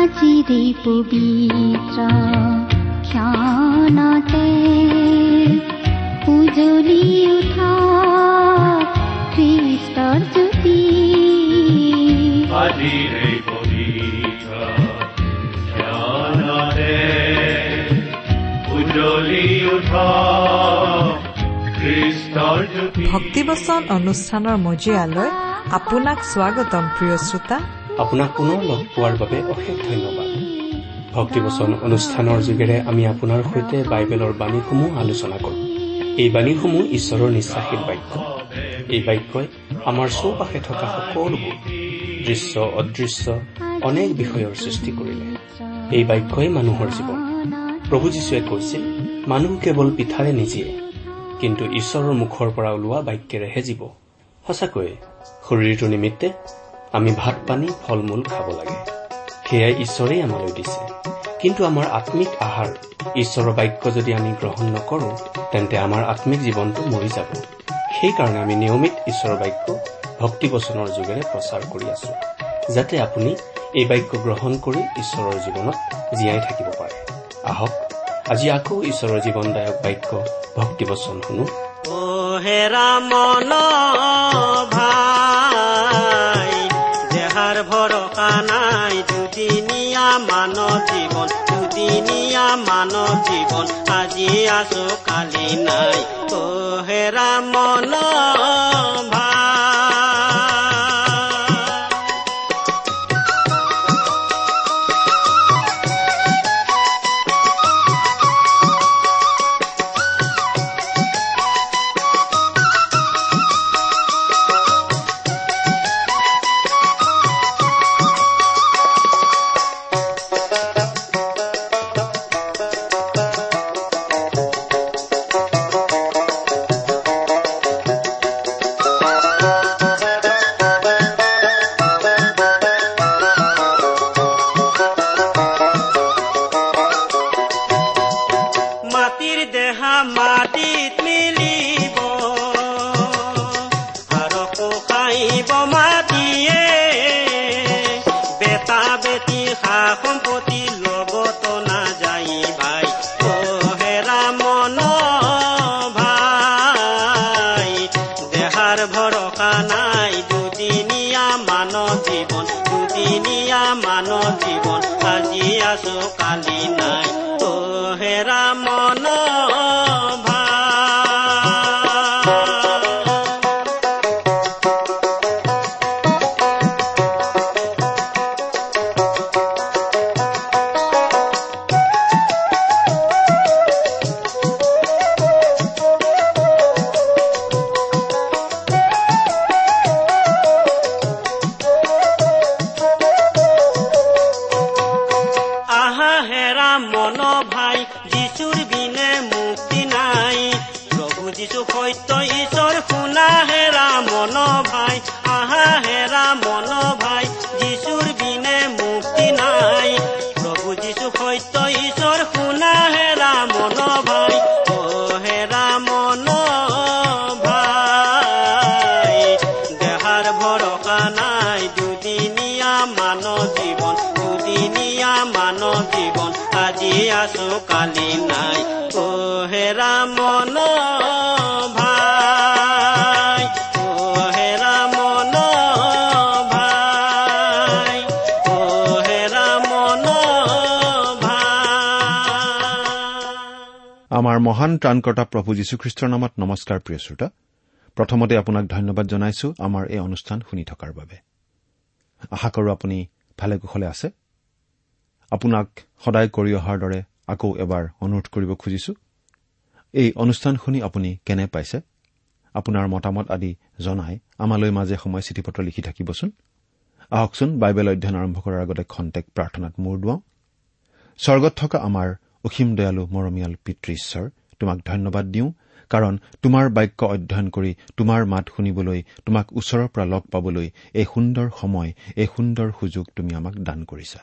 আজিৰে পবিত্ৰ ক্ষণতে উজলি উঠা উঠা জ্যোতি ভক্তিবচন অনুষ্ঠানৰ মজিয়ালৈ আপোনাক স্বাগতম প্ৰিয় শ্ৰোতা। আপোনাক পুনৰ লগ পোৱাৰ বাবে অশেষ ধন্যবাদ। ভক্তিবচন অনুষ্ঠানৰ যোগেৰে আমি আপোনাৰ সৈতে বাইবেলৰ বাণীসমূহ আলোচনা কৰোঁ। এই বাণীসমূহ ঈশ্বৰৰ নিশ্বাসীৰ বাক্য। এই বাক্যই আমাৰ চৌপাশে থকা সকলোবোৰ দৃশ্য অদৃশ্য অনেক বিষয়ৰ সৃষ্টি কৰিলে। এই বাক্যই মানুহৰ জীৱন। প্ৰভু যীশুৱে কৈছিল মানুহ কেৱল পিঠাৰে নিজিয়ে কিন্তু ঈশ্বৰৰ মুখৰ পৰা ওলোৱা বাক্যেৰেহে জীৱ। সঁচাকৈয়ে শৰীৰটো নিমিত্তে আমি ভাত পানী ফল মূল খাব লাগে। সেয়াই ঈশ্বৰেই আমালৈ দিছে। কিন্তু আমাৰ আত্মিক আহাৰ ঈশ্বৰৰ বাক্য যদি আমি গ্ৰহণ নকৰো তেন্তে আমাৰ আত্মিক জীৱনটো মৰি যাব। সেইকাৰণে আমি নিয়মিত ঈশ্বৰৰ বাক্য ভক্তিবচনৰ যোগেৰে প্ৰচাৰ কৰি আছো যাতে আপুনি এই বাক্য গ্ৰহণ কৰি ঈশ্বৰৰ জীৱনত জীয়াই থাকিব পাৰে। আহক আজি আকৌ ঈশ্বৰৰ জীৱনদায়ক বাক্য ভক্তিবচন শুনো। হেৰা মন দেহাৰ ভৰসা নাই দুদিনীয়া মানৱ জীৱন দুদিনীয়া মানৱ জীৱন আজি আছো কালি নাই। ও হেৰা আছো কালি নাই অ হেৰা মন ভাই মন ভাই ভাই আমাৰ মহান ত্ৰাণকৰ্তা প্ৰভু যীশুখ্ৰীষ্টৰ নামত নমস্কাৰ প্ৰিয় শ্ৰোতা। প্ৰথমতে আপোনাক ধন্যবাদ জনাইছো আমাৰ এই অনুষ্ঠান শুনি থকাৰ বাবে। আশা কৰো আপুনি ভালে কুশলে আছে। আপোনাক সদায় কৰি অহাৰ দৰে আকৌ এবাৰ অনুৰোধ কৰিব খুজিছো। এই অনুষ্ঠান শুনি আপুনি কেনে পাইছে? আপোনাৰ মতামত আদি জনাই আমালৈ মাজে সময়ে চিঠি পত্ৰ লিখি থাকিবচোন। আহকচোন বাইবেল অধ্যয়ন আৰম্ভ কৰাৰ আগতে খন্তেক প্ৰাৰ্থনাত মূৰ দুৱাওঁ। স্বৰ্গত থকা আমাৰ অসীম দয়ালু মৰমীয়াল পিতৃ ঈশ্বৰ তোমাক ধন্যবাদ দিওঁ কাৰণ তোমাৰ বাক্য অধ্যয়ন কৰি তোমাৰ মাত শুনিবলৈ তোমাক ওচৰৰ পৰা লগ পাবলৈ এই সুন্দৰ সময় এই সুন্দৰ সুযোগ তুমি আমাক দান কৰিছা।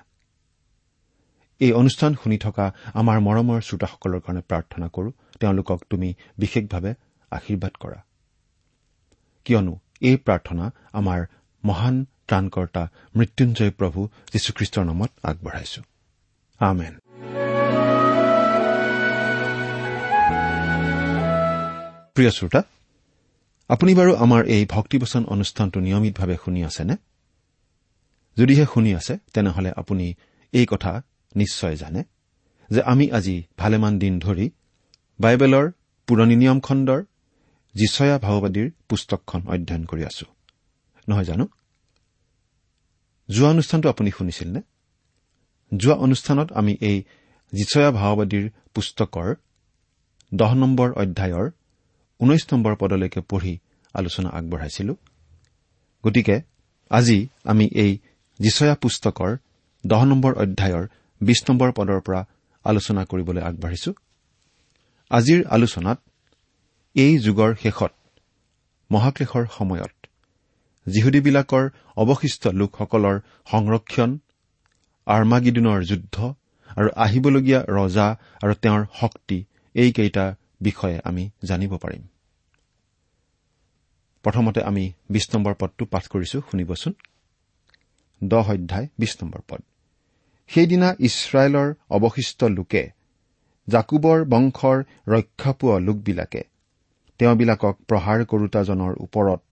এই অনুষ্ঠান শুনি থকা আমাৰ মৰমৰ শ্ৰোতাসকলৰ কাৰণে প্ৰাৰ্থনা কৰো। তেওঁলোকক তুমি বিশেষভাৱে আশীৰ্বাদ কৰা। কিয়নো এই প্ৰাৰ্থনা আমাৰ মহান ত্ৰাণকৰ্তা মৃত্যুঞ্জয় প্ৰভু যীশুখ্ৰীষ্টৰ নামত আগবঢ়াইছো। আমেন। প্ৰিয় শ্ৰোতা আপুনি বাৰু আমাৰ এই ভক্তিবচন অনুষ্ঠানটো নিয়মিতভাৱে শুনি আছেনে? যদিহে শুনি আছে তেনেহলে আপুনি এই কথা নিশ্চয় জানে। যে আমি আজি ভালেমান দিন ধৰি বাইবেলৰ পুৰণি নিয়ম খণ্ডৰ যিচয়া ভাওবাদীৰ পুস্তকখন অধ্যয়ন কৰি আছো। নহয় জানো? যোৱা অনুষ্ঠানটো আপুনি শুনিছিল নে যোৱা অনুষ্ঠানত আমি এই যিচয়া ভাওবাদীৰ পুস্তকৰ দহ নম্বৰ অধ্যায়ৰ ঊনৈশ নম্বৰ পদলৈকে পঢ়ি আলোচনা আগবঢ়াইছিলো। গতিকে আজি আমি এই যিচয়া পুস্তকৰ দহ নম্বৰ অধ্যায়ৰ বিশ নম্বৰ পদৰ পৰা আলোচনা কৰিবলৈ আগবাঢ়িছো। আজিৰ আলোচনাত এই যুগৰ শেষত মহাক্লেশৰ সময়ত যিহুদীবিলাকৰ অৱশিষ্ট লোকসকলৰ সংৰক্ষণ আৰ্মাগিদুনৰ যুদ্ধ আৰু আহিবলগীয়া ৰজা আৰু তেওঁৰ শক্তি এইকেইটা বিষয়ে আমি জানিব পাৰিম। প্ৰথমতে আমি বিশ নম্বৰ পদটো পাঠ কৰিছো শুনিবচোন। দহ অধ্যায় বিশ নম্বৰ পদ। সেইদিনা ইছৰাইলৰ অৱশিষ্ট লোকে জাকুবৰ বংশৰ ৰক্ষা পোৱা লোকবিলাকে তেওঁবিলাকক প্ৰহাৰ কৰোতাজনৰ ওপৰত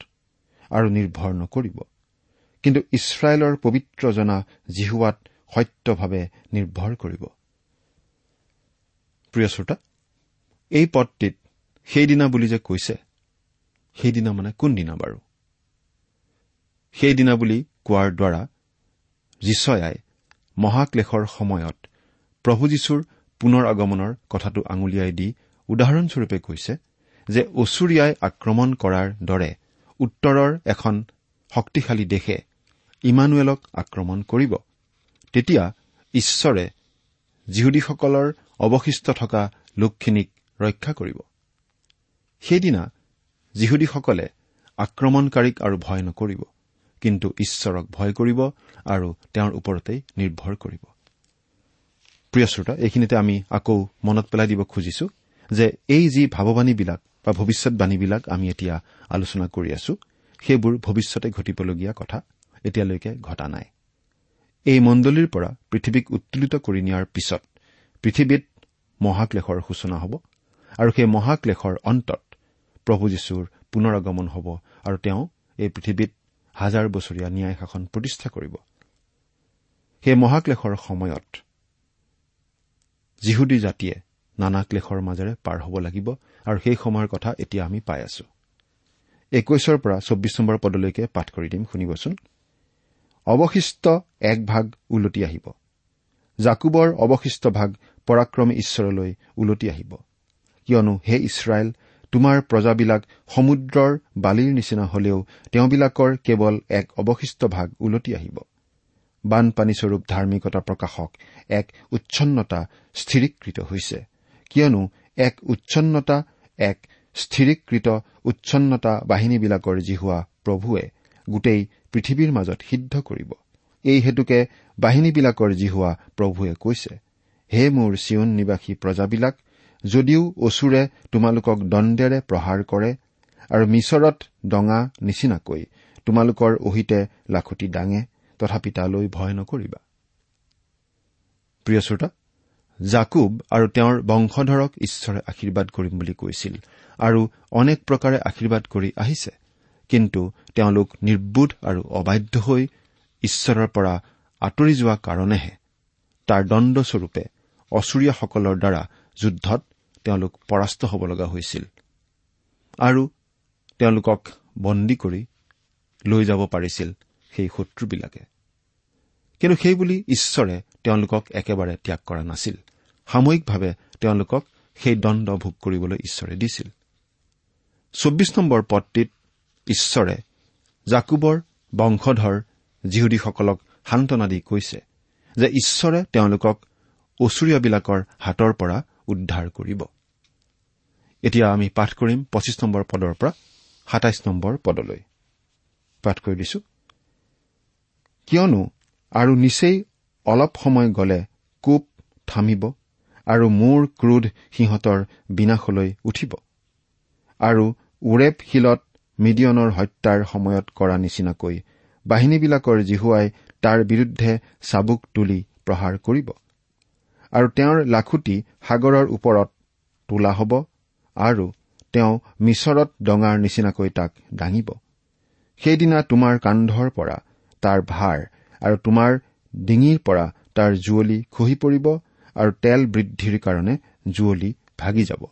আৰু নিৰ্ভৰ নকৰিব। কিন্তু ইছৰাইলৰ পবিত্ৰজনা জিহুৱাত সত্যভাৱে নিৰ্ভৰ কৰিব। এই পদটিত সেইদিনা বুলি যে কৈছে সেইদিনা মানে কোনদিনা বাৰু? সেইদিনা বুলি কোৱাৰ দ্বাৰা যিচয়াই মহাক্লেশৰ সময়ত প্ৰভু যীশুৰ পুনৰ আগমনৰ কথাটো আঙুলিয়াই দি উদাহৰণস্বৰূপে কৈছে যে অচুৰিয়াই আক্ৰমণ কৰাৰ দৰে উত্তৰৰ এখন শক্তিশালী দেশে ইমানুৱেলক আক্ৰমণ কৰিব। তেতিয়া ঈশ্বৰে যিহুদীসকলৰ অৱশিষ্ট থকা লোকখিনিক ৰক্ষা কৰিব। সেইদিনা যিহুদীসকলে আক্ৰমণকাৰীক আৰু ভয় নকৰিব। কিন্তু ঈশ্বৰক ভয় কৰিব আৰু তেওঁৰ ওপৰতেই নিৰ্ভৰ কৰিব। প্ৰিয় শ্ৰোতা এইখিনিতে আমি আকৌ মনত পেলাই দিব খুজিছো যে এই যি ভাৱবাণীবিলাক বা ভৱিষ্যৎবাণীবিলাক আমি এতিয়া আলোচনা কৰি আছো সেইবোৰ ভৱিষ্যতে ঘটিবলগীয়া কথা এতিয়ালৈকে ঘটা নাই। এই মণ্ডলীৰ পৰা পৃথিৱীক উত্তোলিত কৰি নিয়াৰ পিছত পৃথিৱীত মহাক্লেশৰ সূচনা হ'ব আৰু সেই মহাক্লেশৰ অন্তত প্ৰভু যীশুৰ পুনৰ আগমন হ'ব আৰু তেওঁ এই পৃথিৱীত হাজাৰ বছৰীয়া ন্যায় শাসন প্ৰতিষ্ঠা কৰিব। সেই মহাক্লেশৰ সময়ত যিহুদী জাতিয়ে নানা ক্লেশৰ মাজেৰে পাৰ হ'ব লাগিব আৰু সেই সময়ৰ কথা এতিয়া আমি পাই আছো। একৈশৰ পৰা চৌব্বিছ নম্বৰ পদলৈকে পাঠ কৰি দিম শুনিবচোন। অৱশিষ্ট এক ভাগ ওলটি আহিব। জাকুবৰ অৱশিষ্ট ভাগ পৰাক্ৰমী ঈশ্বৰলৈ ওলটি আহিব। কিয়নো হে ইছৰাইল তোমাৰ প্ৰজাবিলাক সমুদ্ৰৰ বালিৰ নিচিনা হলেও তেওঁবিলাকৰ কেৱল এক অৱশিষ্ট ভাগ ওলটি আহিব। বানপানীস্বৰূপ ধাৰ্মিকতা প্ৰকাশক এক উচ্ছন্নতা স্থিৰীকৃত হৈছে। কিয়নো এক উচ্ছন্নতা এক স্থিৰীকৃত উচ্ছন্নতা বাহিনীবিলাকৰ যি হোৱা প্ৰভুৱে গোটেই পৃথিৱীৰ মাজত সিদ্ধ কৰিব। এই হেতুকে বাহিনীবিলাকৰ যি হোৱা প্ৰভুৱে কৈছে হে মোৰ চিয়ন নিবাসী প্ৰজাবিলাক যদিও অচুৰে তোমালোকক দণ্ডেৰে প্ৰহাৰ কৰে আৰু মিছৰত ডঙা নিচিনাকৈ তোমালোকৰ অহিতে লাখুটি দাঙে তথাপি তালৈ ভয় নকৰিবা। জাকুব আৰু তেওঁৰ বংশধৰক ঈশ্বৰে আশীৰ্বাদ কৰিম বুলি কৈছিল আৰু অনেক প্ৰকাৰে আশীৰ্বাদ কৰি আহিছে। কিন্তু তেওঁলোক নিৰ্বোধ আৰু অবাধ্য হৈ ঈশ্বৰৰ পৰা আঁতৰি যোৱা কাৰণেহে তাৰ দণ্ডস্বৰূপে অচুৰীয়াসকলৰ দ্বাৰা যুদ্ধত তেওঁলোক পৰাস্ত হ'ব লগা হৈছিল। আৰু তেওঁলোকক বন্দী কৰি লৈ যাব পাৰিছিল সেই শত্ৰুবিলাকে। কিন্তু সেইবুলি ঈশ্বৰে তেওঁলোকক একেবাৰে ত্যাগ কৰা নাছিল। সাময়িকভাৱে তেওঁলোকক সেই দণ্ড ভোগ কৰিবলৈ ঈশ্বৰে দিছিল। চৌব্বিছ নম্বৰ পদটিত ঈশ্বৰে জাকুবৰ বংশধৰ যিহুদীসকলক সান্তনা দি কৈছে যে ঈশ্বৰে তেওঁলোকক অচুৰীয়াবিলাকৰ হাতৰ পৰা উদ্ধাৰ কৰিব। এতিয়া আমি পাঠ কৰিম পঁচিছ নম্বৰ পদৰ পৰা সাতাইছ নম্বৰ পদলৈ। পাঠ কৰি দিছো। কিয়নো আৰু নিচেই অলপ সময় গলে কোপ থামিব আৰু মোৰ ক্ৰোধ সিহঁতৰ বিনাশলৈ উঠিব। আৰু ওৰেপ শিলত মিডিয়নৰ হত্যাৰ সময়ত কৰা নিচিনাকৈ বাহিনীবিলাকৰ জিহুৱাই তাৰ বিৰুদ্ধে চাবুক তুলি প্ৰহাৰ কৰিব। আৰু তেওঁৰ লাখুটি সাগৰৰ ওপৰত তোলা হ'ব আৰু তেওঁ মিছৰত ডঙাৰ নিচিনাকৈ তাক দাঙিব। সেইদিনা তোমাৰ কান্ধৰ পৰা তাৰ ভাৰ আৰু তোমাৰ ডিঙিৰ পৰা তাৰ জুৱলি খহি পৰিব আৰু তেল বৃদ্ধিৰ কাৰণে জুৱলি ভাগি যাব।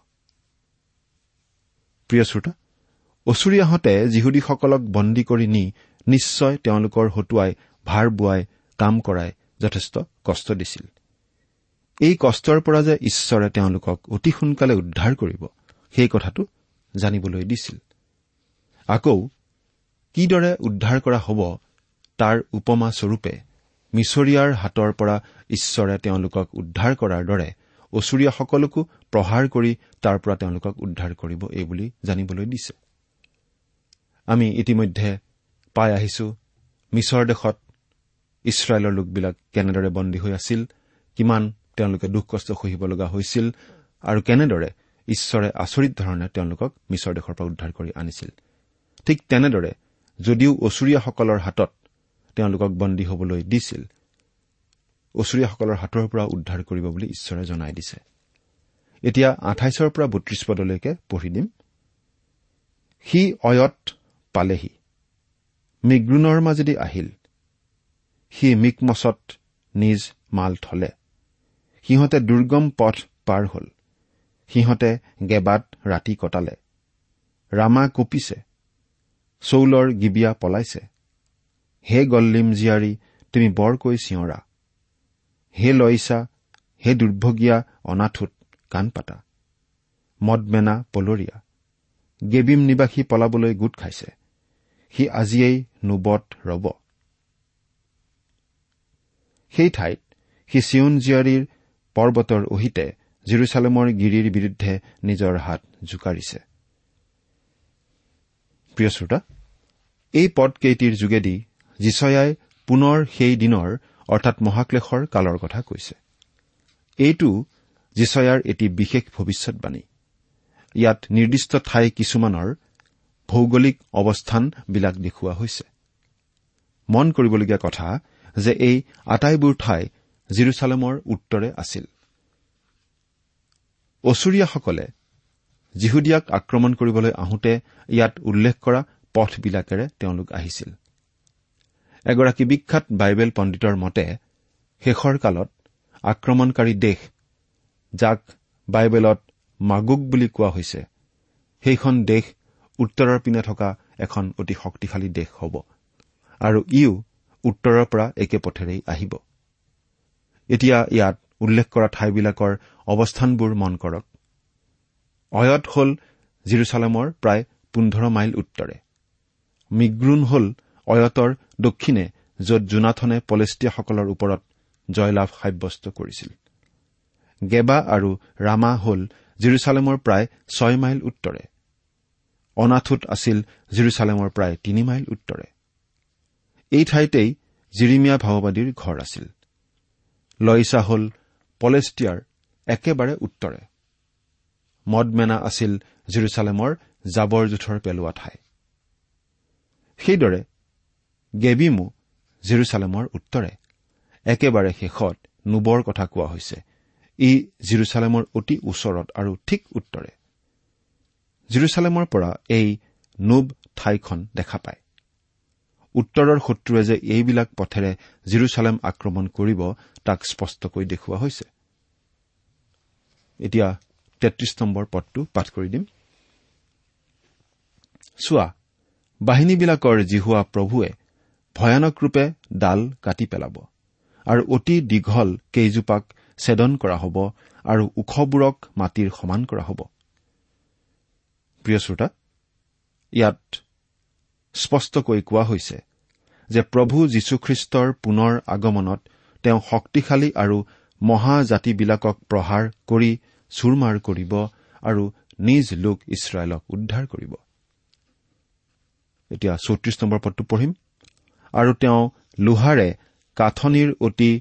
প্ৰিয় শ্ৰোতা অচুৰীয়াহঁতে যিহুদীসকলক বন্দী কৰি নি নিশ্চয় তেওঁলোকৰ হতুৱাই ভাৰ বোৱাই কাম কৰাই যথেষ্ট কষ্ট দিছিল। এই কষ্টৰ পৰা যে ঈশ্বৰে তেওঁলোকক অতি সোনকালে উদ্ধাৰ কৰিব সেই কথাটো জানিবলৈ দিছিল। আকৌ কিদৰে উদ্ধাৰ কৰা হ'ব তাৰ উপমা স্বৰূপে মিছৰীয়াৰ হাতৰ পৰা ঈশ্বৰে তেওঁলোকক উদ্ধাৰ কৰাৰ দৰে অচুৰীয়াসকলকো প্ৰহাৰ কৰি তাৰ পৰা তেওঁলোকক উদ্ধাৰ কৰিব এই বুলি জানিবলৈ দিছে। আমি ইতিমধ্যে পাই আহিছো মিছৰ দেশত ইছৰাইলৰ লোকবিলাক কেনেদৰে বন্দী হৈ আছিল কিমান তেওঁলোকে দুখ কষ্ট সহিব লগা হৈছিল আৰু কেনেদৰে ঈশ্বৰে আচৰিত ধৰণে তেওঁলোকক মিছৰ দেশৰ পৰা উদ্ধাৰ কৰি আনিছিল। ঠিক তেনেদৰে যদিও অচুৰীয়াসকলৰ হাতত তেওঁলোকক বন্দী হবলৈ দিছিল অচুৰীয়াসকলৰ হাতৰ পৰা উদ্ধাৰ কৰিব বুলি ঈশ্বৰে জনাই দিছে। এতিয়া আঠাইছৰ পৰা বত্ৰিশ পদলৈকে পঢ়ি দিম। সি অয়ত পালেহি মিগ্ৰুণৰ মাজেদি আহিল। সি মিকমচত নিজ মাল থলে। সিহঁতে দুৰ্গম পথ পাৰ হল। সিহঁতে গেবাত ৰাতি কটালে। ৰামা কঁপিছে। চৌলৰ গিবিয়া পলাইছে। হে গল্লিম জীয়াৰী তুমি বৰকৈ চিঞৰা। হে লইছা হে দুৰ্ভগীয়া অনাথোত কাণ পাতা। মদমেনা পলৰীয়া। গেবিম নিবাসী পলাবলৈ গোট খাইছে। সি আজিয়েই নুবত ৰব। সেই ঠাইত সি চিউন জীয়াৰীৰ পৰ্বতৰ অহিতে জিৰচালেমৰ গিৰিৰ বিৰুদ্ধে নিজৰ হাত জোকাৰিছে। এই পদকেইটিৰ যোগেদি যিচয়াই পুনৰ সেই দিনৰ অৰ্থাৎ মহাক্লেশৰ কালৰ কথা কৈছে। এইটো যিচয়াৰ এটি বিশেষ ভৱিষ্যৎবাণী ইয়াত নিৰ্দিষ্ট ঠাই কিছুমানৰ ভৌগোলিক অৱস্থানবিলাক দেখুওৱা হৈছে। মন কৰিবলগীয়া কথা যে এই আটাইবোৰ ঠাই জিৰচালেমৰ উত্তৰে আছিল। অচুৰীয়াসকলে যিহুদিয়াক আক্ৰমণ কৰিবলৈ আহোঁতে ইয়াত উল্লেখ কৰা পথবিলাকেৰে তেওঁলোক আহিছিল। এগৰাকী বিখ্যাত বাইবেল পণ্ডিতৰ মতে শেষৰ কালত আক্ৰমণকাৰী দেশ যাক বাইবেলত মাগুক বুলি কোৱা হৈছে সেইখন দেশ উত্তৰৰ পিনে থকা এখন অতি শক্তিশালী দেশ হ'ব আৰু ইও উত্তৰৰ পৰা একে পথেৰেই আহিব। এতিয়া ইয়াত উল্লেখ কৰা ঠাইবিলাকৰ অৱস্থানবোৰ মন কৰক। অয়ত হ'ল জিৰচালেমৰ প্ৰায় পোন্ধৰ মাইল উত্তৰে। মিগ্ৰুণ হ'ল অয়তৰ দক্ষিণে য'ত জোনাথনে পলেষ্টিয়াসকলৰ ওপৰত জয়লাভ সাব্যস্ত কৰিছিল। গেবা আৰু ৰামা হ'ল জিৰচালেমৰ প্ৰায় ছয় মাইল উত্তৰে। অনাথোত আছিল জিৰচালেমৰ প্ৰায় তিনি মাইল উত্তৰে। এই ঠাইতেই জিৰিমিয়া ভাওবাদীৰ ঘৰ আছিল। লইছা হ'ল পলেষ্টিয়াৰ একেবাৰে উত্তৰে। মদমেনা আছিল জিৰচালেমৰ জাবৰ জোঁথৰ পেলোৱা ঠাই। সেইদৰে গেবিমো জিৰচালেমৰ উত্তৰে। একেবাৰে শেষত নুবৰ কথা কোৱা হৈছে। ই জিৰচালেমৰ অতি ওচৰত আৰু ঠিক উত্তৰে। জিৰচালেমৰ পৰা এই নুব ঠাইখন দেখা পায়। উত্তৰৰ শত্ৰুৱে যে এইবিলাক পথেৰে জিৰচালেম আক্ৰমণ কৰিব তাক স্পষ্টকৈ দেখুওৱা হৈছে। এতিয়া তেত্ৰিশ নম্বৰ পদটো পাঠ কৰি দিম। চোৱা বাহিনীবিলাকৰ জিহুৱা প্ৰভুৱে ভয়ানক ৰূপে ডাল কাটি পেলাব আৰু অতি দীঘল কেইজোপাক ছেদন কৰা হ'ব আৰু ওখবোৰক মাটিৰ সমান কৰা হ'ব। প্ৰিয় শ্ৰোতা ইয়াত স্পষ্টকৈ কোৱা হৈছে যে প্ৰভু যীশুখ্ৰীষ্টৰ পুনৰ আগমনত তেওঁ শক্তিশালী আৰু মহাজাতিবিলাকক প্ৰহাৰ কৰি চুৰমাৰ কৰিব আৰু নিজ লোক ইছৰাইলক উদ্ধাৰ কৰিব। এতিয়া চৌত্ৰিশ নম্বৰ পদটো পঢ়িম। আৰু তেওঁ লোহাৰে কাঠনিৰ অতি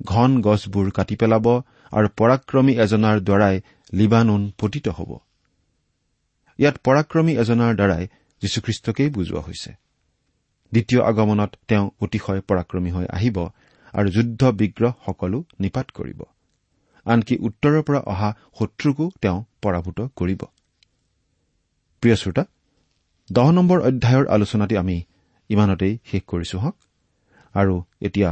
ঘন গছবোৰ কাটি পেলাব আৰু পৰাক্ৰমী এজনাৰ দ্বাৰাই লিবানুন পতিত হ'ব। ইয়াত পৰাক্ৰমী এজনাৰ দ্বাৰাই যীশুখ্ৰীষ্টকেই বুজোৱা হৈছে। দ্বিতীয় আগমনত তেওঁ অতিশয় পৰাক্ৰমী হৈ আহিব আৰু যুদ্ধ বিগ্ৰহ সকলো নিপাত কৰিব। আনকি উত্তৰৰ পৰা অহা শত্ৰুকো তেওঁ পৰাভূত কৰিব। প্ৰিয় শ্ৰোতা দহ নম্বৰ অধ্যায়ৰ আলোচনাটি আমি ইমানতেই শেষ কৰিছো হওক। আৰু এতিয়া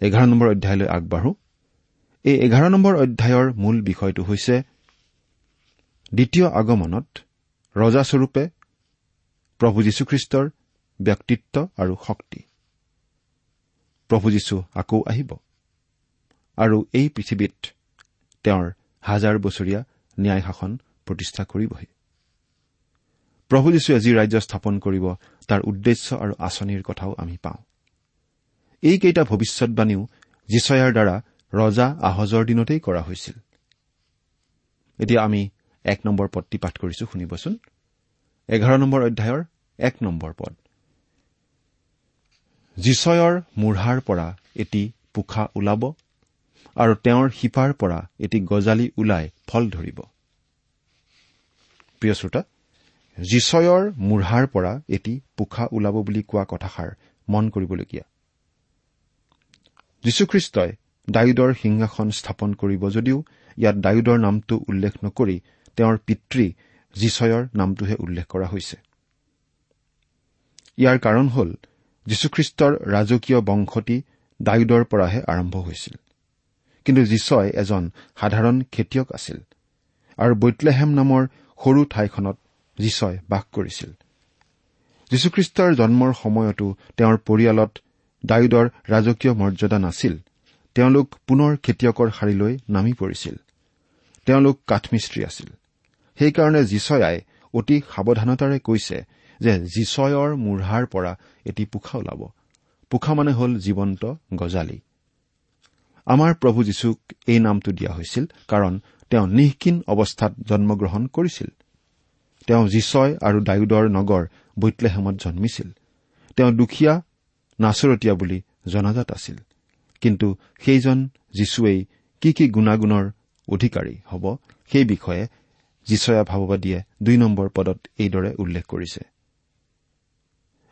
এঘাৰ নম্বৰ অধ্যায়লৈ আগবাঢ়ো। এই এঘাৰ নম্বৰ অধ্যায়ৰ মূল বিষয়টো হৈছে দ্বিতীয় আগমনত ৰজাস্বৰূপে প্ৰভু যীশুখ্ৰীষ্টৰ ব্যক্তিত্ব আৰু শক্তি। প্ৰভু যীশু আকৌ আহিব। আৰু এই পৃথিৱীত তেওঁৰ হাজাৰ বছৰীয়া ন্যায় শাসন প্ৰতিষ্ঠা কৰিবহি। প্ৰভু যীশুৱে যি ৰাজ্য স্থাপন কৰিব তাৰ উদ্দেশ্য আৰু আঁচনিৰ কথাও আমি পাওঁ। এইকেইটা ভৱিষ্যৎবাণীও জীচয়াৰ দ্বাৰা ৰজা আহজৰ দিনতেই কৰা হৈছিল। এতিয়া আমি এক নম্বৰ পদটি পাঠ কৰিছো শুনিবচোন। এঘাৰ নম্বৰ অধ্যায়ৰ এক নম্বৰ পদ। জীচয়ৰ মূঢ়াৰ পৰা এটি পোখা ওলাব আৰু তেওঁৰ শিপাৰ পৰা এটি গজালি ওলাই ফল ধৰিব। প্ৰিয় শ্ৰোতা জীচয়ৰ মূঢ়াৰ পৰা এটি পোখা ওলাব বুলি কোৱা কথাষাৰ মন কৰিবলগীয়া। যীশুখ্ৰীষ্টই ডায়ুদৰ সিংহাসন স্থাপন কৰিব যদিও ইয়াত ডায়ুদৰ নামটো উল্লেখ নকৰি তেওঁৰ পিতৃ জীচয়ৰ নামটোহে উল্লেখ কৰা হৈছে। ইয়াৰ কাৰণ হ'ল যীশুখ্ৰীষ্টৰ ৰাজকীয় বংশটি ডায়ুদৰ পৰাহে আৰম্ভ হৈছিল। কিন্তু জীচয় এজন সাধাৰণ খেতিয়ক আছিল। আৰু বৈতলেহেম নামৰ সৰু ঠাইখনত জীচয় বাস কৰিছিল। যীশুখ্ৰীষ্টৰ জন্মৰ সময়তো তেওঁৰ পৰিয়ালত ডায়ুদৰ ৰাজকীয় মৰ্যাদা নাছিল। তেওঁলোক পুনৰ খেতিয়কৰ শাৰীলৈ নামি পৰিছিল। তেওঁলোক কাঠমিস্ত্ৰী আছিল। সেইকাৰণে জীচয়াই অতি সাৱধানতাৰে কৈছে যে জীচয়ৰ মূঢ়াৰ পৰা এটি পোখা ওলাব। পোখা মানে হ'ল জীৱন্ত গজালি। আমাৰ প্ৰভু যীশুক এই নামটো দিয়া হৈছিল কাৰণ তেওঁ নিঃকীন অৱস্থাত জন্মগ্ৰহণ কৰিছিল। তেওঁ জীচয় আৰু ডায়ুদৰ নগৰ বৈতলেহেমত জন্মিছিল। তেওঁ দুখীয়া নাচৰতীয়া বুলি জনাজাত আছিল। কিন্তু সেইজন যীশুৱেই কি কি গুণাগুণৰ অধিকাৰী হ'ব সেই বিষয়ে জীচয়া ভাৱবাদীয়ে দুই নম্বৰ পদত এইদৰে উল্লেখ কৰিছে।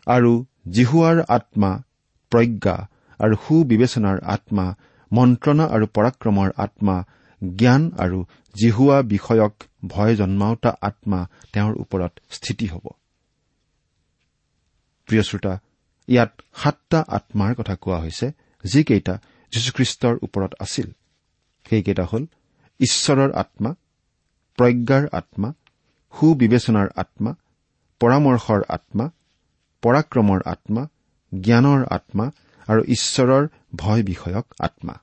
আৰু জিহুৱাৰ আত্মা প্ৰজ্ঞা আৰু সুবিবেচনাৰ আত্মা মন্ত্ৰণা আৰু পৰাক্ৰমৰ আত্মা জ্ঞান আৰু জিহুৱা বিষয়ক ভয় জন্মাওতা আত্মা তেওঁৰ ওপৰত স্থিতি হ'ব। প্ৰিয় শ্ৰোতা ইয়াত সাতটা আত্মাৰ কথা কোৱা হৈছে যিকেইটা যীশুখ্ৰীষ্টৰ ওপৰত আছিল। সেইকেইটা হ'ল ঈশ্বৰৰ আত্মা প্ৰজ্ঞাৰ আত্মা সুবিবেচনাৰ আত্মা পৰামৰ্শৰ আত্মা পৰাক্ৰমৰ আত্মা জ্ঞানৰ আত্মা আৰু ঈশ্বৰৰ ভয় বিষয়ক আত্মা।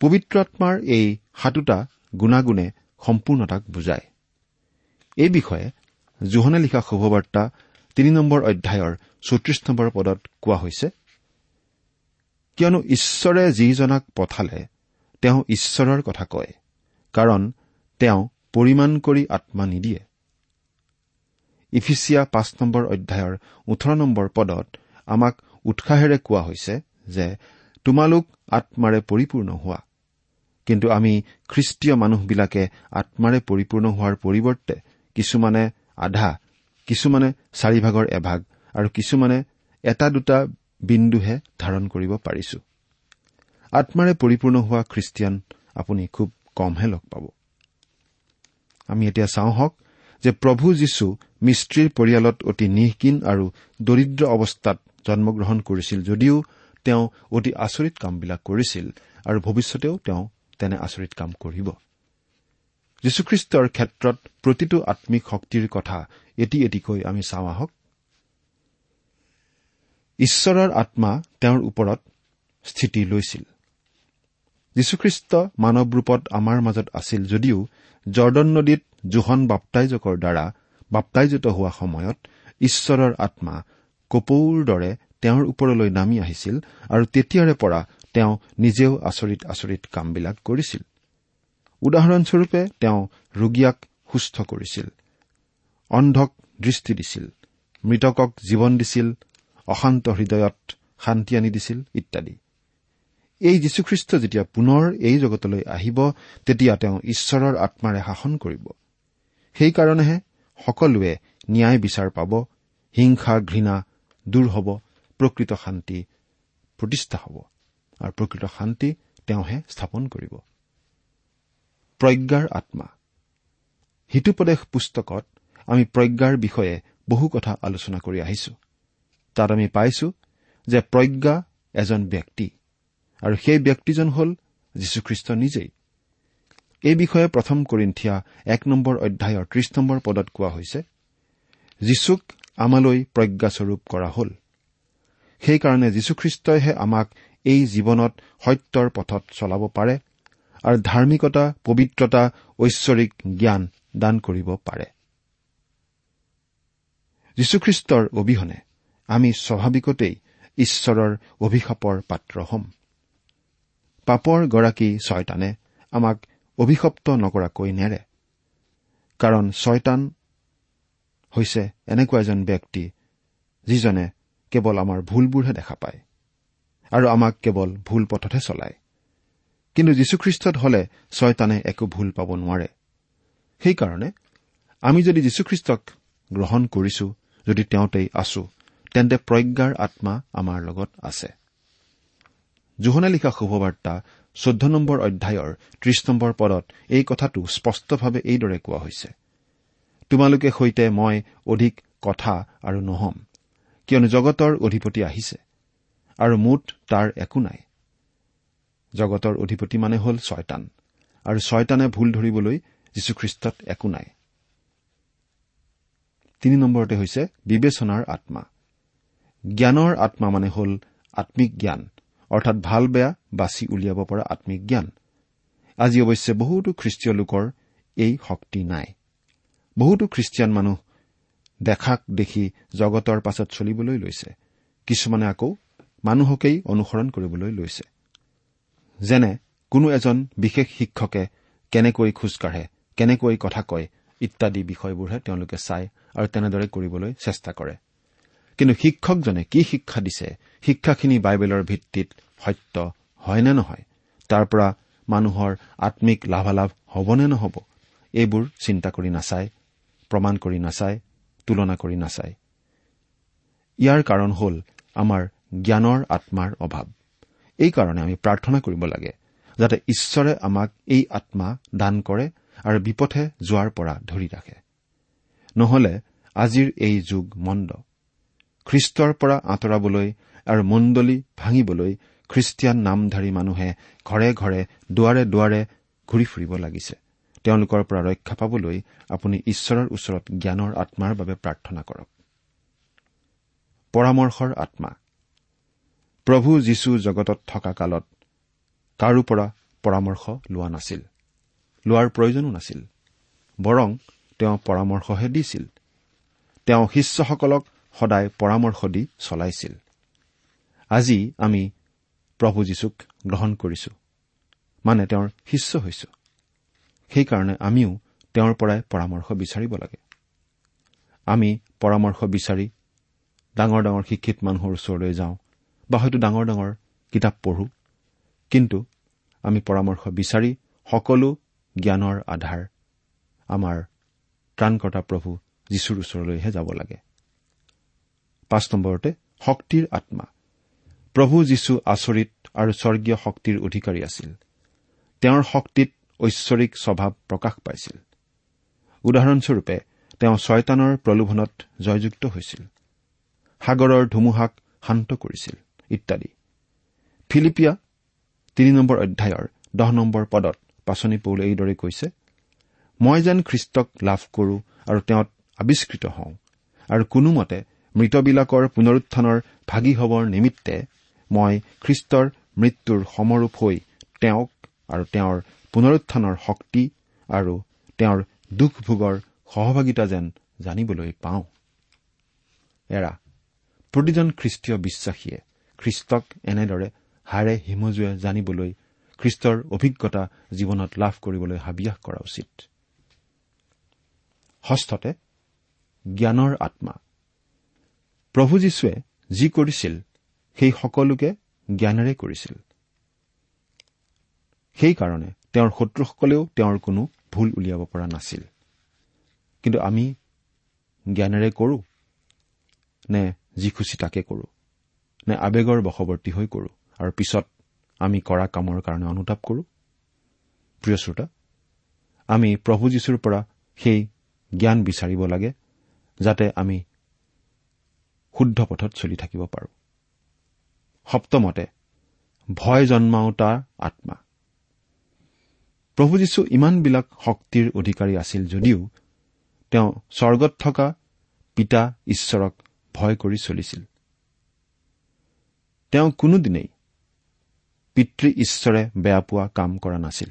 পবিত্ৰ আত্মাৰ এই সাতোটা গুণাগুণে সম্পূৰ্ণতাক বুজায়। এই বিষয়ে জোহনে লিখা শুভবাৰ্তা তিনি নম্বৰ অধ্যায়ৰ চৌত্ৰিশ নম্বৰ পদত কোৱা হৈছে কিয়নো ঈশ্বৰে যিজনাক পঠালে তেওঁ ঈশ্বৰৰ কথা কয় কাৰণ তেওঁ পৰিমাণ কৰি আত্মা নিদিয়ে। ইফিচিয়া পাঁচ নম্বৰ অধ্যায়ৰ ওঠৰ নম্বৰ পদত আমাক উৎসাহেৰে কোৱা হৈছে যে তোমালোক আত্মাৰে পৰিপূৰ্ণ হোৱা। কিন্তু আমি খ্ৰীষ্টীয় মানুহবিলাকে আত্মাৰে পৰিপূৰ্ণ হোৱাৰ পৰিৱৰ্তে কিছুমানে আধা কিছুমানে চাৰিভাগৰ এভাগ আৰু কিছুমানে এটা দুটা বিন্দুহে ধাৰণ কৰিব পাৰিছো। আত্মাৰে পৰিপূৰ্ণ হোৱা খ্ৰীষ্টিয়ান আপুনি খুব কমহে লগ পাব। আমি এতিয়া চাওঁ হওক যে প্ৰভু যীশু মিস্ত্ৰীৰ পৰিয়ালত অতি নিঃকীন আৰু দৰিদ্ৰ অৱস্থাত জন্মগ্ৰহণ কৰিছিল যদিও তেওঁ অতি আচৰিত কামবিলাক কৰিছিল আৰু ভৱিষ্যতেও তেওঁ তেনে আচৰিত কাম কৰিব। যীশুখ্ৰীষ্টৰ ক্ষেত্ৰত প্ৰতিটো আম্মিক শক্তিৰ কথা এটি এটিকৈ আমি চাওঁ আহক। ঈশ্বৰৰ আত্মা তেওঁৰ ওপৰত স্থিতি লৈছিল। যীশুখ্ৰীষ্ট মানৱ ৰূপত আমাৰ মাজত আছিল যদিও জৰ্দন নদীত জোহন বাপ্তাইজকৰ দ্বাৰা বাপ্তাইজিত হোৱা সময়ত ঈশ্বৰৰ আত্মা কপৌৰ দৰে তেওঁৰ ওপৰলৈ নামি আহিছিল আৰু তেতিয়াৰে পৰা তেওঁ নিজেও আচৰিত আচৰিত কামবিলাক কৰিছিল। উদাহৰণস্বৰূপে তেওঁ ৰোগীয়াক সুস্থ কৰিছিল অন্ধক দৃষ্টি দিছিল মৃতকক জীৱন দিছিল অশান্ত হৃদয়ত শান্তি আনি দিছিল ইত্যাদি। এই যীশুখ্ৰীষ্ট যেতিয়া পুনৰ এই জগতলৈ আহিব তেতিয়া তেওঁ ঈশ্বৰৰ আত্মাৰে শাসন কৰিব। সেইকাৰণেহে সকলোৱে ন্যায় বিচাৰ পাব হিংসা ঘৃণা দূৰ হ'ব প্ৰকৃত শান্তি প্ৰতিষ্ঠা হ'ব আৰু প্ৰকৃত শান্তি তেওঁহে স্থাপন কৰিব। প্ৰজ্ঞাৰ আত্মা। হিতুপদেশ পুস্তকত আমি প্ৰজ্ঞাৰ বিষয়ে বহু কথা আলোচনা কৰি আহিছো। তাত আমি পাইছো যে প্ৰজ্ঞা এজন ব্যক্তি আৰু সেই ব্যক্তিজন হ'ল যীশুখ্ৰীষ্ট নিজেই। এই বিষয়ে প্ৰথম কৰিন্থিয়া এক নম্বৰ অধ্যায়ৰ ত্ৰিশ নম্বৰ পদত কোৱা হৈছে যীশুক আমালৈ প্ৰজ্ঞাস্বৰূপ কৰা হ'ল। সেইকাৰণে যীশুখ্ৰীষ্টইহে আমাক এই জীৱনত সত্যৰ পথত চলাব পাৰে আৰু ধাৰ্মিকতা পবিত্ৰতা ঐশ্বৰিক জ্ঞান দান কৰিব পাৰে। যীশুখ্ৰীষ্টৰ অবিহনে আমি স্বাভাৱিকতেই ঈশ্বৰৰ অভিশাপৰ পাত্ৰ হ'ম। পাপৰ গৰাকী ছয়তানে আমাক অভিশপ্ত নকৰাকৈ নেৰে। কাৰণ ছয়তান হৈছে এনেকুৱা এজন ব্যক্তি যিজনে কেৱল আমাৰ ভুলবোৰহে দেখা পায় আৰু আমাক কেৱল ভুল পথতহে চলায়। কিন্তু যীশুখ্ৰীষ্টত হলে ছয়তানে একো ভুল পাব নোৱাৰে। সেইকাৰণে আমি যদি যীশুখ্ৰীষ্টক গ্ৰহণ কৰিছো যদি তেওঁতেই আছো তেন্তে প্ৰজ্ঞাৰ আত্মা আমাৰ লগত আছে। জোহনে লিখা শুভবাৰ্তা চৈধ্য নম্বৰ অধ্যায়ৰ ত্ৰিশ নম্বৰ পদত এই কথাটো স্পষ্টভাৱে এইদৰে কোৱা হৈছে। তোমালোকে সৈতে মই অধিক কথা আৰু নহম কিয়নো জগতৰ অধিপতি আহিছে আৰু মুঠ তাৰ একো নাই। জগতৰ অধিপতি মানে হ'ল ছয়তান আৰু ছয়তানে ভুল ধৰিবলৈ যীশুখ্ৰীষ্টত একো নাই। তিনি নম্বৰতে হৈছে বিবেচনাৰ আত্মা। জ্ঞানৰ আত্মা মানে হ'ল আম্মিক জ্ঞান অৰ্থাৎ ভাল বেয়া বাছি উলিয়াব পৰা আম্মিক জ্ঞান। আজি অৱশ্যে বহুতো খ্ৰীষ্টীয় লোকৰ এই শক্তি নাই। বহুতো খ্ৰীষ্টিয়ান মানুহ দেখাক দেখি জগতৰ পাছত চলিবলৈ লৈছে। কিছুমানে আকৌ মানুহকেই অনুসৰণ কৰিবলৈ লৈছে। যেনে কোনো এজন বিশেষ শিক্ষকে কেনেকৈ খোজকাঢ়ে কেনেকৈ কথা কয় ইত্যাদি বিষয়বোৰহে তেওঁলোকে চায় আৰু তেনেদৰে কৰিবলৈ চেষ্টা কৰে। কিন্তু শিক্ষকজনে কি শিক্ষা দিছে শিক্ষাখিনি বাইবেলৰ ভিত্তিত সত্য হয় নে নহয় তাৰ পৰা মানুহৰ আম্মিক লাভালাভ হবনে নহব এইবোৰ চিন্তা কৰি নাচায়। প্ৰমাণ কৰি নাচায় তুলনা কৰি নাচায়। ইয়াৰ কাৰণ হ'ল আমাৰ জ্ঞানৰ আত্মাৰ অভাৱ। এইকাৰণে আমি প্ৰাৰ্থনা কৰিব লাগে যাতে ঈশ্বৰে আমাক এই আত্মা দান কৰে আৰু বিপথে যোৱাৰ পৰা ধৰি ৰাখে। নহলে আজিৰ এই যুগ মন্দ। খ্ৰীষ্টৰ পৰা আঁতৰাবলৈ আৰু মণ্ডলী ভাঙিবলৈ খ্ৰীষ্টিয়ান নামধাৰী মানুহে ঘৰে ঘৰে দুৱাৰে দুৱাৰে ঘূৰি ফুৰিব লাগিছে। তেওঁলোকৰ পৰা ৰক্ষা পাবলৈ আপুনি ঈশ্বৰৰ ওচৰত জ্ঞানৰ আত্মাৰ বাবে প্ৰাৰ্থনা কৰক। পৰামৰ্শৰ আত্মা। প্ৰভু যীশু জগতত থকা কালত কাৰো পৰা পৰামৰ্শ লোৱা নাছিল লোৱাৰ প্ৰয়োজনো নাছিল বৰং তেওঁ পৰামৰ্শহে দিছিল। তেওঁ শিষ্যসকলক সদায় পৰামৰ্শ দি চলাইছিল। আজি আমি প্ৰভু যীশুক গ্ৰহণ কৰিছো মানে তেওঁৰ শিষ্য হৈছো। সেইকাৰণে আমিও তেওঁৰ পৰাই পৰামৰ্শ বিচাৰিব লাগে। আমি পৰামৰ্শ বিচাৰি ডাঙৰ ডাঙৰ শিক্ষিত মানুহৰ ওচৰলৈ যাওঁ বা হয়তো ডাঙৰ ডাঙৰ কিতাপ পঢ়ো। কিন্তু আমি পৰামৰ্শ বিচাৰি সকলো জ্ঞানৰ আধাৰ আমাৰ ত্ৰাণকৰ্তা প্ৰভু যীশুৰ ওচৰলৈহে যাব লাগে। পাঁচ নম্বৰতে শক্তিৰ আত্মা। প্ৰভু যীশু আচৰিত আৰু স্বৰ্গীয় শক্তিৰ অধিকাৰী আছিল। তেওঁৰ শক্তিত ঐশ্বৰিক স্বভাৱ প্ৰকাশ পাইছিল। উদাহৰণস্বৰূপে তেওঁ ছয়তানৰ প্ৰলোভনত জয়যুক্ত হৈছিল। সাগৰৰ ধুমুহাক শান্ত কৰিছিল ইত্যাদি। ফিলিপিয়া তিনি নম্বৰ অধ্যায়ৰ দহ নম্বৰ পদত পাচনি পৌলে এইদৰে কৈছে মই যেন খ্ৰীষ্টক লাভ কৰো আৰু তেওঁত আৱিষ্কৃত হওঁ আৰু কোনোমতে মৃতবিলাকৰ পুনৰুত্থানৰ ভাগি হবৰ নিমিত্তে মই খ্ৰীষ্টৰ মৃত্যুৰ সমৰূপ হৈ তেওঁক আৰু তেওঁৰ পুনৰুত্থানৰ শক্তি আৰু তেওঁৰ দুখ ভোগৰ সহভাগিতা যেন জানিবলৈ পাওঁ। এৰা প্ৰতিজন খ্ৰীষ্টীয় বিশ্বাসীয়ে খ্ৰীষ্টক এনেদৰে হাড়ে হিমজুৱে জানিবলৈ খ্ৰীষ্টৰ অভিজ্ঞতা জীৱনত লাভ কৰিবলৈ হাবিয়াস কৰা উচিত। ষষ্ঠতে জ্ঞানৰ আত্মা। প্ৰভু যীশুৱে যি কৰিছিল সেই সকলোকে জ্ঞানেৰে কৰিছিল। সেইকাৰণে তেওঁৰ শত্ৰুসকলেও তেওঁৰ কোনো ভুল উলিয়াব পৰা নাছিল। কিন্তু আমি জ্ঞানেৰে কৰো? নে যি খুচি তাকে কৰোঁ? নে আৱেগৰ বশৱৰ্তী হৈ কৰোঁ? আৰু পিছত আমি কৰা কামৰ কাৰণে অনুতাপ কৰোঁ? প্ৰিয় শ্ৰোতা আমি প্ৰভু যীশুৰ পৰা সেই জ্ঞান বিচাৰিব লাগে যাতে আমি শুদ্ধ পথত চলি থাকিব পাৰোঁ। সপ্তমতে ভয় জন্মাওতাৰ আত্মা। প্ৰভু যীশু ইমানবিলাক শক্তিৰ অধিকাৰী আছিল যদিও তেওঁ স্বৰ্গত থকা পিতা ঈশ্বৰক ভয় কৰি চলিছিল। তেওঁ কোনোদিনেই পিতৃ ঈশ্বৰে বেয়া পোৱা কাম কৰা নাছিল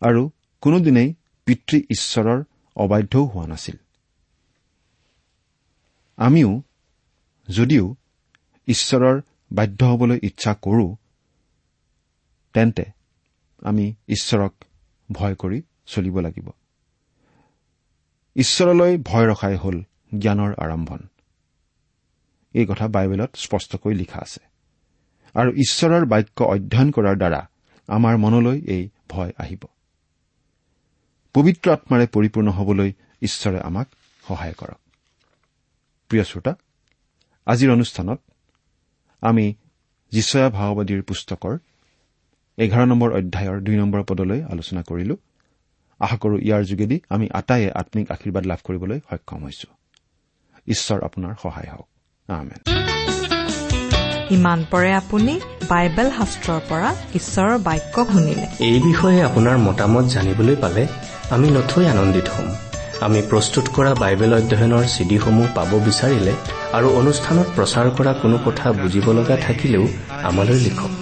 আৰু কোনোদিনেই পিতৃ ঈশ্বৰৰ অবাধ্যও হোৱা নাছিল। আমিও যদিও ঈশ্বৰৰ বাধ্য হবলৈ ইচ্ছা কৰো তেন্তে আমি ঈশ্বৰক ভয় কৰি চলিব লাগিব। ঈশ্বৰলৈ ভয় ৰখাই হ'ল জ্ঞানৰ আৰম্ভণ। এই কথা বাইবেলত স্পষ্টকৈ লিখা আছে। আৰু ঈশ্বৰৰ বাক্য অধ্যয়ন কৰাৰ দ্বাৰা আমাৰ মনলৈ এই ভয় আহিব। পবিত্ৰ আত্মাৰে পৰিপূৰ্ণ হবলৈ ঈশ্বৰে আমাক সহায় কৰক। প্ৰিয় শ্ৰোতা আজিৰ অনুষ্ঠানত আমি যিচয়া ভাওবাদীৰ পুস্তকৰ এঘাৰ নম্বৰ অধ্যায়ৰ দুই নম্বৰ পদলৈ আলোচনা কৰিলো। আশা কৰো ইয়াৰ যোগেদি আমি আটাইয়ে আম্মিক আশীৰ্বাদ লাভ কৰিবলৈ সক্ষম হৈছো। ঈশ্বৰ আপোনাৰ সহায় হওক। আমেন। ইমান পৰে আপুনি বাইবেল শাস্ত্ৰৰ পৰা ঈশ্বৰৰ বাক্য শুনিলে। এই বিষয়ে আপোনাৰ মতামত জানিবলৈ পালে আমি নথৈ আনন্দিত হ'ম। আমি প্ৰস্তুত কৰা বাইবেল অধ্যয়নৰ চিডিসমূহ পাব বিচাৰিলে আৰু অনুষ্ঠানত প্ৰচাৰ কৰা কোনো কথা বুজিব লগা থাকিলেও আমালৈ লিখক।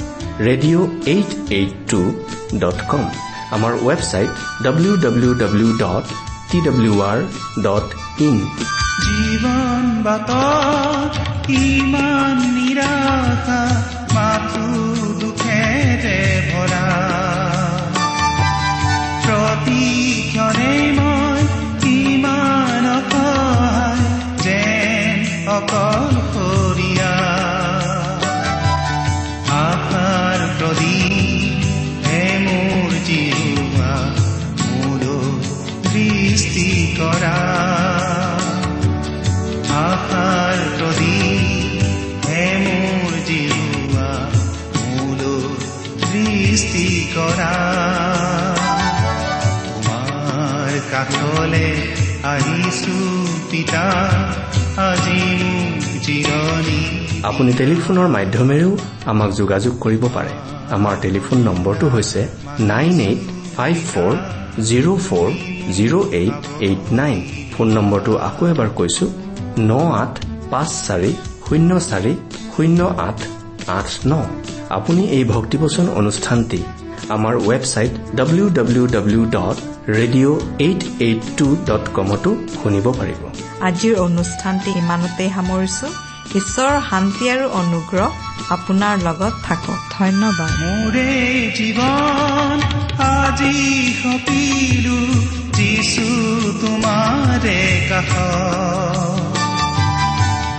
radio' eight eight two dot com আমাৰ website W W W dot T W R dot in জীৱন বাটত ইমান নিৰাশা কৰা তোমাৰ কাষলে আহিছো পিতা আজি মোক জিৰণি আপুনি টেলিফোনৰ মাধ্যমেৰেও আমাক যোগাযোগ কৰিব পাৰে। আমাৰ টেলিফোন নম্বৰটো হৈছে nine eight five four zero' four zero' eight eight nine. Phone নম্বৰটো আকৌ এবাৰ কৈছো ন আঠ পাঁচ চাৰি শূন্য চাৰি শূন্য আঠ আঠ ন। আপুনি এই ভক্তিবচন অনুষ্ঠানটি আমাৰ website W W W dot radio' eight eight two dot কমতো শুনিব পাৰিব। আজিৰ অনুষ্ঠানটি ইমানতেই সামৰিছো। ঈশ্বৰৰ শান্তি আৰু অনুগ্ৰহ আপোনাৰ লগত থাকক। ধন্যবাদ। মোৰে জীৱন আজি সপিলো যিছু তোমাৰে কাষ।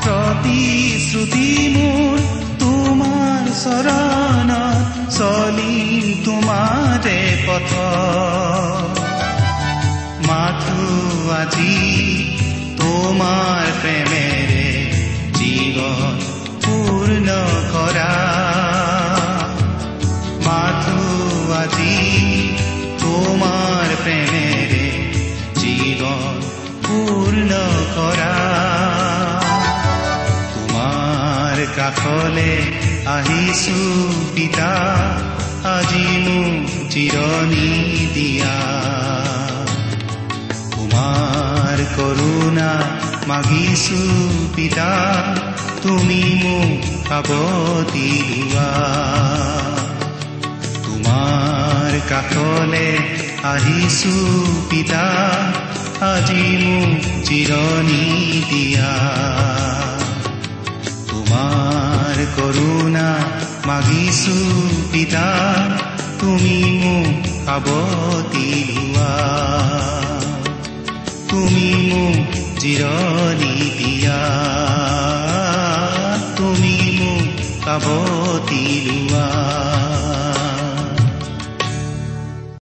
প্ৰতিশ্ৰুতি মোৰ তোমাৰ চৰণত চলিম তোমাৰে পথ। মাথো আজি তোমাৰ প্ৰেমেৰে জীৱন পূৰ্ণ কৰা। মাথো আজি তোমাৰ প্ৰেমেৰে জীৱন পূৰ্ণ কৰা। তোমাৰ কাষলে আহিছো পিতা আজি মোক জিৰণি দিয়া। তোমাৰ কৰোণা মাগিছো পিতা তুমি মোক সাৱতি লোৱা তোমাৰ কাষলে আহিছো পিতা আজি মোক জিৰণি দিয়া। তোমাৰ তোমাৰ কৰোণা মাগিছো পিতা তুমি মোক সাৱতি লোৱা তুমি মোক জিৰণি দিয়া। তুমি মোক সাৱতি লোৱা